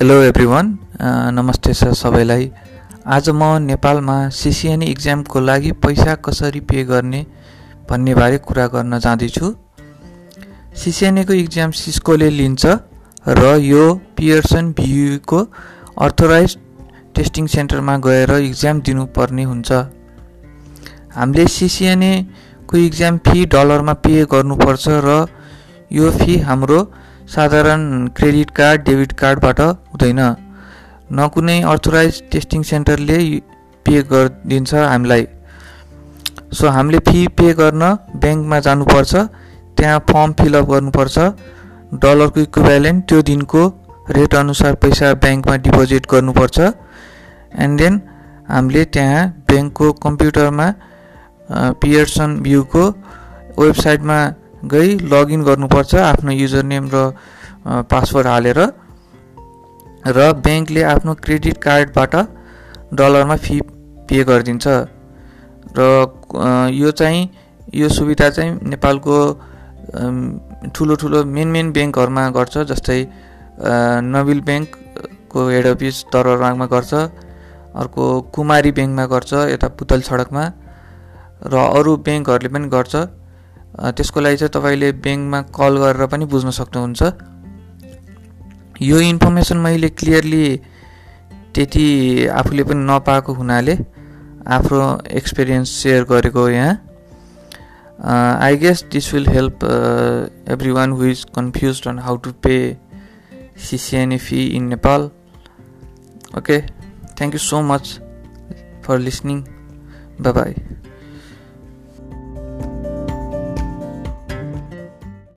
Hello everyone नमस्ते sir सबैलाई। आज म नेपालमा सिसिएनई इक्जामको लागि पैसा कसरी पे गर्ने भन्ने बारे कुरा गर्न जाँदैछु। सिसिएनईको इक्जाम सिस्कोले लिन्छ र यो पियर्सन भियुको अर्थोराइज टेस्टिङ सेन्टरमा गएर इक्जाम दिनुपर्ने हुन्छ। हामीले सिसिएनएको इक्जाम फी डलरमा पे गर्नुपर्छ र यो फी हाम्रो साधारण क्रेडिट कार्ड डेबिट कार्डबाट हुँदैन। न कुनै अर्थोराइज टेस्टिङ सेन्टरले पे गरिदिन्छ हामीलाई। सो हामीले फी पे गर्न ब्याङ्कमा जानुपर्छ त्यहाँ फर्म फिलअप गर्नुपर्छ। डलरको इक्विभ्यालेन्ट त्यो दिनको रेट अनुसार पैसा ब्याङ्कमा डिपोजिट गर्नुपर्छ। एन्ड देन हामीले त्यहाँ ब्याङ्कको कम्प्युटरमा पियर्सन भ्यूको वेबसाइटमा गई लगइन गर्नुपर्छ आफ्नो युजर नेम र पासवर्ड हालेर। र ब्याङ्कले आफ्नो क्रेडिट कार्डबाट डलरमा फी पे गरिदिन्छ। र यो चाहिँ यो सुविधा चाहिँ नेपालको ठुलो ठुलो मेन मेन ब्याङ्कहरूमा गर्छ जस्तै नबिल ब्याङ्कको हेड अफिस दरबारमा गर्छ अर्को कुमारी ब्याङ्कमा गर्छ यता पुतल सडकमा र अरू ब्याङ्कहरूले पनि गर्छ। त्यसको लागि चाहिँ तपाईँले ब्याङ्कमा कल गरेर पनि बुझ्न सक्नुहुन्छ। यो इन्फर्मेसन मैले क्लियरली त्यति आफूले पनि नपाएको हुनाले आफ्नो एक्सपिरियन्स सेयर गरेको यहाँ। I guess this will help everyone who is confuse on how to pay CCNA fee in Nepal okay thank you so much for listening bye